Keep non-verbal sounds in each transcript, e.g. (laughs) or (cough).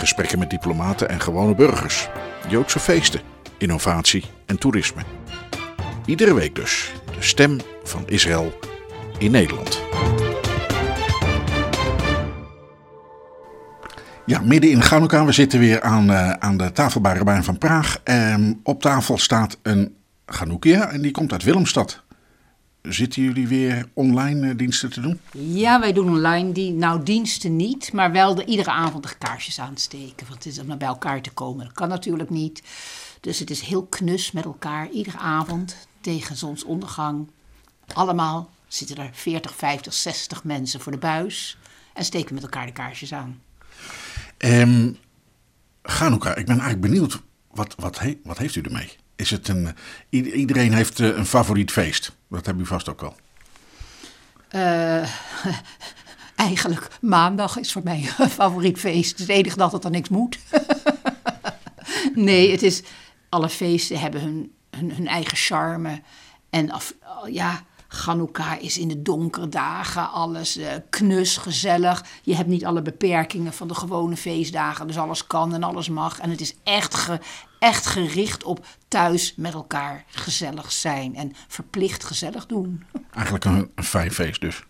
Gesprekken met diplomaten en gewone burgers, Joodse feesten, innovatie en toerisme. Iedere week dus de stem van Israël in Nederland. Ja, midden in Chanukka. We zitten weer aan, eh, aan de tafelbarenbaan van Praag. Ehm, op tafel staat een Chanukkia en die komt uit Willemstad. Zitten jullie weer online eh, diensten te doen? Ja, wij doen online die, nou diensten niet, maar wel de, iedere avond de kaarsjes aansteken. Want het is om naar bij elkaar te komen. Dat kan natuurlijk niet. Dus het is heel knus met elkaar. Iedere avond tegen zonsondergang. Allemaal zitten er 40, 50, 60 mensen voor de buis. En steken met elkaar de kaarsjes aan. Ehm Chanukka, ik ben eigenlijk benieuwd, wat, wat, he- wat heeft u ermee? Is het een, iedereen heeft eh, een favoriet feest. Dat hebben u vast ook wel. Eh, (laughs) eigenlijk maandag is voor mij een favoriet feest. Het enige dat het er niks moet. (laughs) nee, het is, alle feesten hebben hun, hun, hun eigen charme. En af, ja, Chanukka is in de donkere dagen alles eh, knus, gezellig. Je hebt niet alle beperkingen van de gewone feestdagen. Dus alles kan en alles mag. En het is echt, ge, echt gericht op thuis met elkaar gezellig zijn. En verplicht gezellig doen. Eigenlijk een, een fijn feest dus.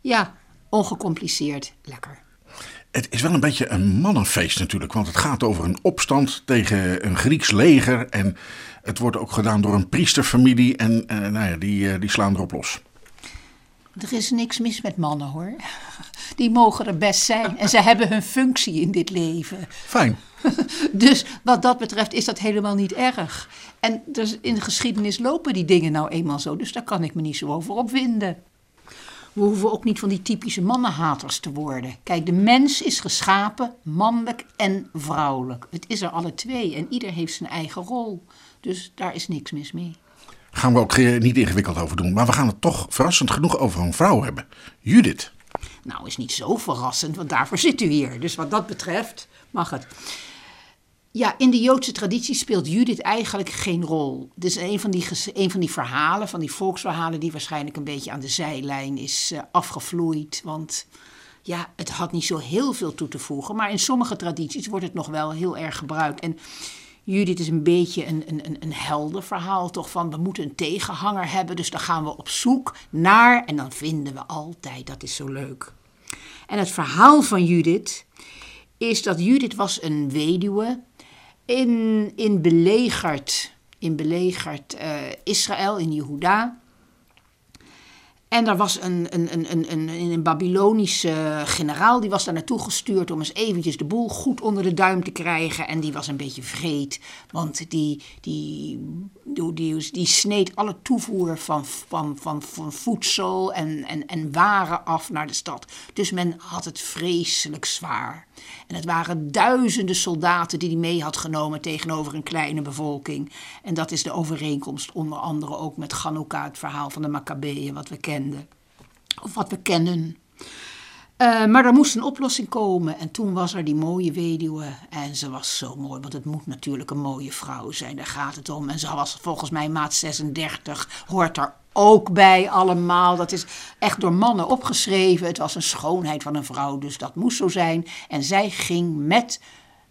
Ja, ongecompliceerd, lekker. Het is wel een beetje een mannenfeest natuurlijk, want het gaat over een opstand tegen een Grieks leger. En het wordt ook gedaan door een priesterfamilie en eh, nou ja, die, eh, die slaan erop los. Er is niks mis met mannen hoor. Die mogen er best zijn en ze hebben hun functie in dit leven. Fijn. (laughs) Dus wat dat betreft is dat helemaal niet erg. En dus in de geschiedenis lopen die dingen nou eenmaal zo, dus daar kan ik me niet zo over opwinden. We hoeven ook niet van die typische mannenhaters te worden. Kijk, de mens is geschapen, mannelijk en vrouwelijk. Het is er alle twee en ieder heeft zijn eigen rol. Dus daar is niks mis mee. Gaan we ook niet ingewikkeld over doen, maar we gaan het toch verrassend genoeg over een vrouw hebben. Judith. Nou, is niet zo verrassend, want daarvoor zit u hier. Dus wat dat betreft mag het. Ja, in de Joodse traditie speelt Judith eigenlijk geen rol. Het is een van die, een van die verhalen, van die volksverhalen, die waarschijnlijk een beetje aan de zijlijn is eh, afgevloeid. Want ja, het had niet zo heel veel toe te voegen. Maar in sommige tradities wordt het nog wel heel erg gebruikt. En Judith is een beetje een, een, een, een heldenverhaal, toch? Van we moeten een tegenhanger hebben, dus dan gaan we op zoek naar. En dan vinden we altijd, dat is zo leuk. En het verhaal van Judith is dat Judith was een weduwe in, in belegerd, in belegerd eh, Israël, in Jehuda. En er was een, een, een, een, een, een Babylonische generaal, die was daar naartoe gestuurd om eens eventjes de boel goed onder de duim te krijgen. En die was een beetje vreed, want die, die, die, die, die sneed alle toevoer van, van, van, van voedsel en, en, en waren af naar de stad. Dus men had het vreselijk zwaar. En het waren duizenden soldaten die hij mee had genomen tegenover een kleine bevolking. En dat is de overeenkomst onder andere ook met Chanukka, het verhaal van de Maccabeeën, wat we kenden. Of wat we kennen. Eh, maar er moest een oplossing komen. En toen was er die mooie weduwe. En ze was zo mooi, want het moet natuurlijk een mooie vrouw zijn. Daar gaat het om. En ze was volgens mij maat 36. Hoort er ook bij allemaal. Dat is echt door mannen opgeschreven. Het was een schoonheid van een vrouw, dus dat moest zo zijn. En zij ging met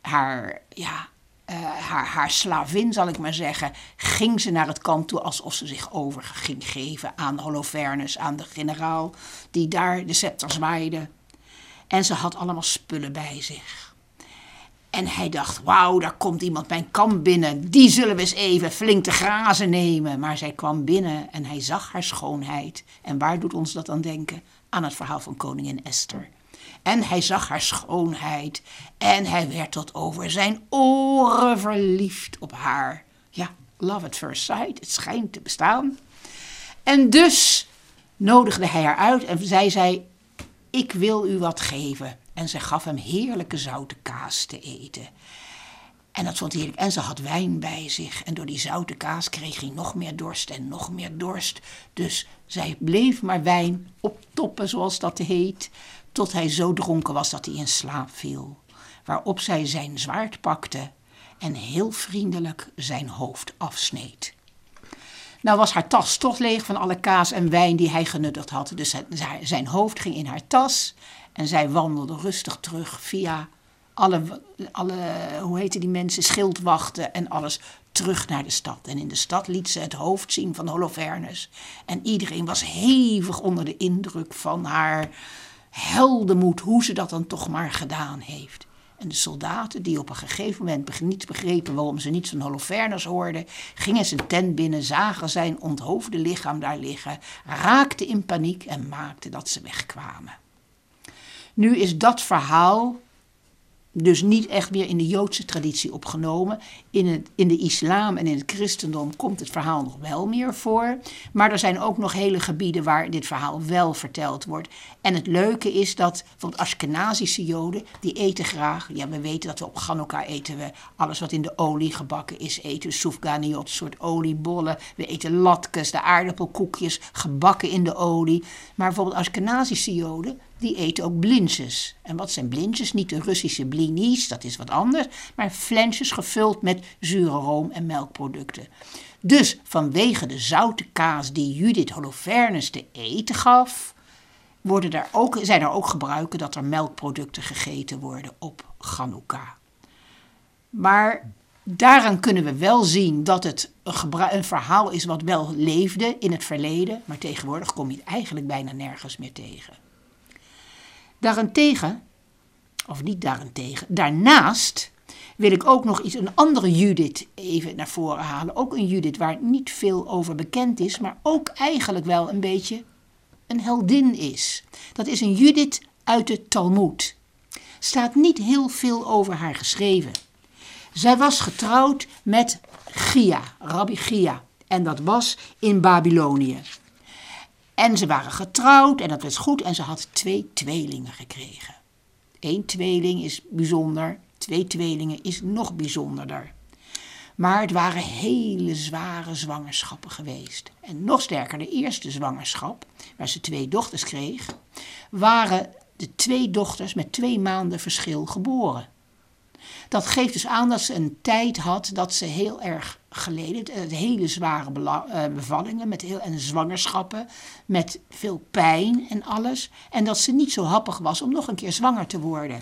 haar, ja, eh, haar, haar slavin, zal ik maar zeggen, ging ze naar het kamp toe alsof ze zich over ging geven aan Holofernes, aan de generaal die daar de scepter zwaaide. En ze had allemaal spullen bij zich. En hij dacht, wauw, daar komt iemand mijn kamp binnen. Die zullen we eens even flink te grazen nemen. Maar zij kwam binnen en hij zag haar schoonheid. En waar doet ons dat aan denken? Aan het verhaal van koningin Esther. En hij zag haar schoonheid. En hij werd tot over zijn oren verliefd op haar. Ja, love at first sight. Het schijnt te bestaan. En dus nodigde hij haar uit en zij zei: Ik wil u wat geven. En zij gaf hem heerlijke zoute kaas te eten. En dat vond hij heerlijk. En ze had wijn bij zich. En door die zoute kaas kreeg hij nog meer dorst en nog meer dorst. Dus zij bleef maar wijn optoppen, zoals dat heet. Tot hij zo dronken was dat hij in slaap viel. Waarop zij zijn zwaard pakte en heel vriendelijk zijn hoofd afsneed. Nou was haar tas toch leeg van alle kaas en wijn die hij genuttigd had. Dus zijn hoofd ging in haar tas en zij wandelde rustig terug via alle, alle hoe heette die mensen, schildwachten en alles terug naar de stad. En in de stad liet ze het hoofd zien van Holofernes. En iedereen was hevig onder de indruk van haar heldenmoed, hoe ze dat dan toch maar gedaan heeft. En de soldaten, die op een gegeven moment niet begrepen waarom ze niets van Holofernes hoorden, gingen zijn tent binnen, zagen zijn onthoofde lichaam daar liggen, raakten in paniek en maakten dat ze wegkwamen. Nu is dat verhaal dus niet echt meer in de Joodse traditie opgenomen. In, het, in de islam en in het christendom komt het verhaal nog wel meer voor. Maar er zijn ook nog hele gebieden waar dit verhaal wel verteld wordt. En het leuke is dat bijvoorbeeld Ashkenazische Joden, die eten graag. Ja, we weten dat we op Chanukka eten we alles wat in de olie gebakken is. Eten een soort oliebollen. We eten latkes, de aardappelkoekjes, gebakken in de olie. Maar bijvoorbeeld Ashkenazische Joden, die eten ook blintjes. En wat zijn blintjes? Niet de Russische blinis, dat is wat anders, maar flensjes gevuld met zure room en melkproducten. Dus vanwege de zoute kaas die Judith Holofernes te eten gaf, worden er ook, zijn er ook gebruiken dat er melkproducten gegeten worden op Chanukka. Maar daaraan kunnen we wel zien dat het een, een, verhaal is wat wel leefde in het verleden, maar tegenwoordig kom je het eigenlijk bijna nergens meer tegen. Daarentegen, of niet daarentegen, daarnaast wil ik ook nog iets, een andere Judith even naar voren halen. Ook een Judith waar niet veel over bekend is, maar ook eigenlijk wel een beetje een heldin is. Dat is een Judith uit de Talmud. Staat niet heel veel over haar geschreven. Zij was getrouwd met Gia, Rabbi Gia. En dat was in Babylonië. En ze waren getrouwd en dat was goed en ze had twee tweelingen gekregen. Eén tweeling is bijzonder, twee tweelingen is nog bijzonderder. Maar het waren hele zware zwangerschappen geweest. En nog sterker, de eerste zwangerschap, waar ze twee dochters kreeg, waren de twee dochters met twee maanden verschil geboren. Dat geeft dus aan dat ze een tijd had dat ze heel erg geleden. Het hele zware eh, bevallingen met heel, en zwangerschappen. Met veel pijn en alles. En dat ze niet zo happig was om nog een keer zwanger te worden.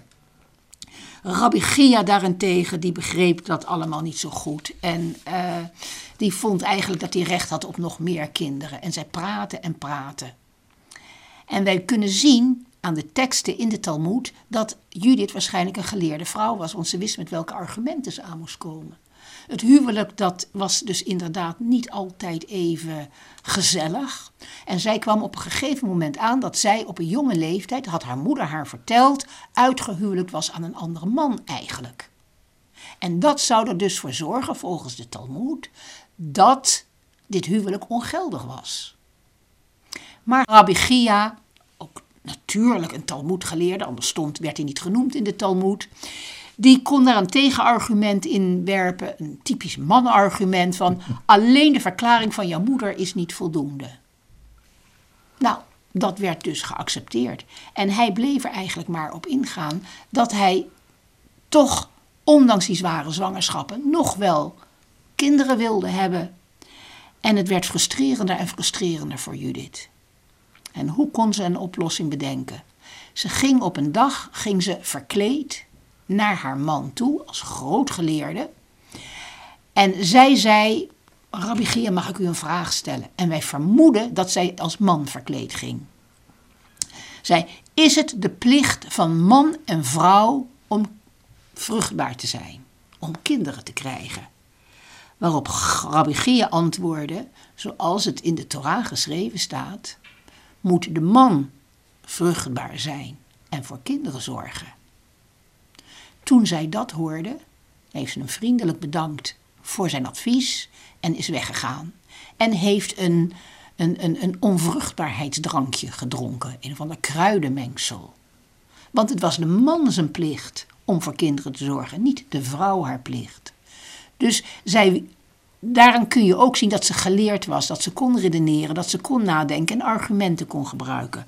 Rabbi Gia daarentegen, die begreep dat allemaal niet zo goed. En uh, die vond eigenlijk dat hij recht had op nog meer kinderen. En zij praten en praten. En wij kunnen zien aan de teksten in de Talmud dat Judith waarschijnlijk een geleerde vrouw was, want ze wist met welke argumenten ze aan moest komen. Het huwelijk dat was dus inderdaad niet altijd even gezellig. En zij kwam op een gegeven moment aan dat zij op een jonge leeftijd, had haar moeder haar verteld, uitgehuwelijkt was aan een andere man eigenlijk. En dat zou er dus voor zorgen, volgens de Talmud, dat dit huwelijk ongeldig was. Maar Rabbi Gia, natuurlijk een Talmudgeleerde, anders stond, werd hij niet genoemd in de Talmud, die kon daar een tegenargument in werpen, een typisch mannenargument van alleen de verklaring van jouw moeder is niet voldoende. Nou, dat werd dus geaccepteerd. En hij bleef er eigenlijk maar op ingaan dat hij toch, ondanks die zware zwangerschappen, nog wel kinderen wilde hebben. En het werd frustrerender en frustrerender voor Judith. En hoe kon ze een oplossing bedenken? Ze ging op een dag, ging ze verkleed naar haar man toe als grootgeleerde. En zij zei, Rabbi mag ik u een vraag stellen? En wij vermoeden dat zij als man verkleed ging. Zij, is het de plicht van man en vrouw om vruchtbaar te zijn? Om kinderen te krijgen? Waarop Rabbi antwoordde, zoals het in de Torah geschreven staat, moet de man vruchtbaar zijn en voor kinderen zorgen. Toen zij dat hoorde, heeft ze hem vriendelijk bedankt voor zijn advies en is weggegaan. En heeft een, een, een, een onvruchtbaarheidsdrankje gedronken, een van de kruidenmengsel. Want het was de man zijn plicht om voor kinderen te zorgen, niet de vrouw haar plicht. Dus zij, daaraan kun je ook zien dat ze geleerd was, dat ze kon redeneren, dat ze kon nadenken en argumenten kon gebruiken.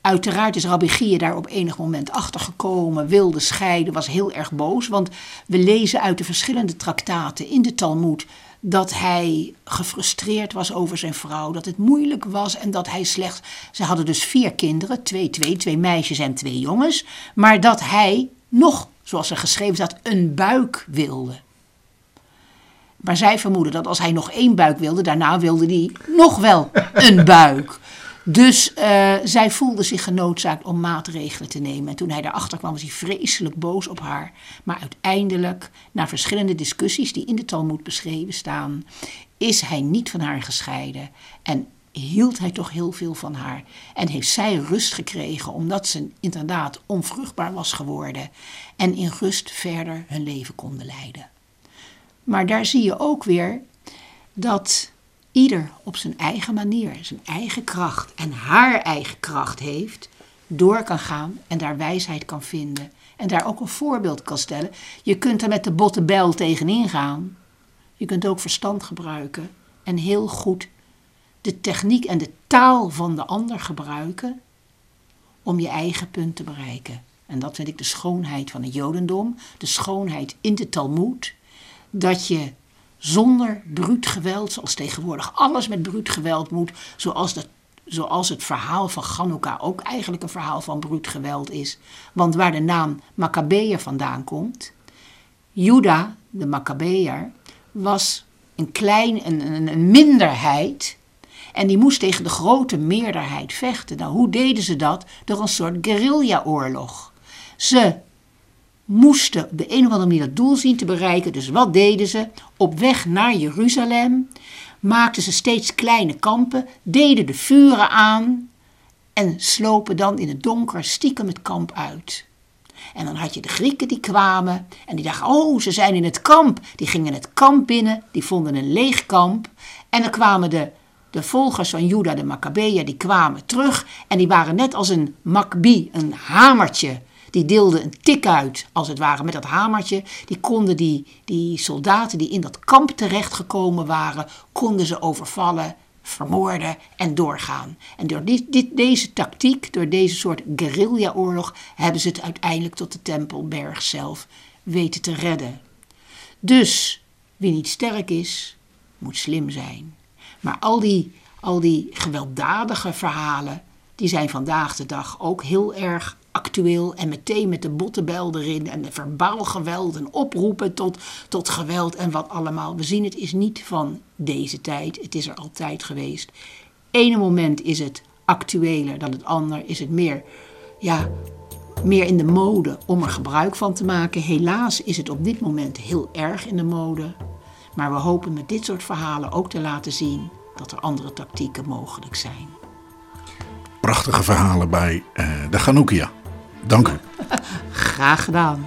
Uiteraard is Rabbi Gia daar op enig moment achter gekomen, wilde scheiden, was heel erg boos. Want we lezen uit de verschillende traktaten in de Talmud dat hij gefrustreerd was over zijn vrouw, dat het moeilijk was en dat hij slechts. Ze hadden dus vier kinderen, twee, twee, twee meisjes en twee jongens. Maar dat hij nog, zoals er geschreven staat, een buik wilde. Maar zij vermoeden dat als hij nog één buik wilde, daarna wilde hij nog wel een (laughs) buik. Dus uh, zij voelde zich genoodzaakt om maatregelen te nemen. En toen hij daarachter kwam, was hij vreselijk boos op haar. Maar uiteindelijk, na verschillende discussies die in de Talmud beschreven staan, is hij niet van haar gescheiden. En hield hij toch heel veel van haar. En heeft zij rust gekregen, omdat ze inderdaad onvruchtbaar was geworden. En in rust verder hun leven konden leiden. Maar daar zie je ook weer dat ieder op zijn eigen manier, zijn eigen kracht en haar eigen kracht heeft, door kan gaan en daar wijsheid kan vinden. En daar ook een voorbeeld kan stellen. Je kunt er met de botte bijl tegenin gaan. Je kunt ook verstand gebruiken en heel goed de techniek en de taal van de ander gebruiken om je eigen punt te bereiken. En dat vind ik de schoonheid van het Jodendom, de schoonheid in de Talmud, dat je zonder bruut geweld, zoals tegenwoordig alles met bruut geweld moet, zoals, dat, zoals het verhaal van Chanukka ook eigenlijk een verhaal van bruut geweld is. Want waar de naam Maccabeër vandaan komt, Juda, de Maccabeër, was een klein, een, een minderheid en die moest tegen de grote meerderheid vechten. Nou, hoe deden ze dat? Door een soort guerrilla-oorlog. Ze moesten op de een of andere manier dat doel zien te bereiken. Dus wat deden ze? Op weg naar Jeruzalem maakten ze steeds kleine kampen, deden de vuren aan en slopen dan in het donker stiekem het kamp uit. En dan had je de Grieken die kwamen en die dachten, oh, ze zijn in het kamp. Die gingen het kamp binnen, die vonden een leeg kamp. En dan kwamen de, de volgers van Juda, de Maccabeeën, die kwamen terug. En die waren net als een Macbi, een hamertje die deelde een tik uit, als het ware, met dat hamertje. Die konden die, die soldaten die in dat kamp terechtgekomen waren, konden ze overvallen, vermoorden en doorgaan. En door dit, deze tactiek, door deze soort guerrilla-oorlog, hebben ze het uiteindelijk tot de Tempelberg zelf weten te redden. Dus wie niet sterk is, moet slim zijn. Maar al die, al die gewelddadige verhalen, die zijn vandaag de dag ook heel erg actueel en meteen met de bottenbel erin en de verbaal geweld en oproepen tot, tot geweld en wat allemaal. We zien het is niet van deze tijd, het is er altijd geweest. Ene moment is het actueler dan het ander, is het meer, ja, meer in de mode om er gebruik van te maken. Helaas is het op dit moment heel erg in de mode. Maar we hopen met dit soort verhalen ook te laten zien dat er andere tactieken mogelijk zijn. Prachtige verhalen bij uh, de Ganoukia. Dank u. (laughs) Graag gedaan.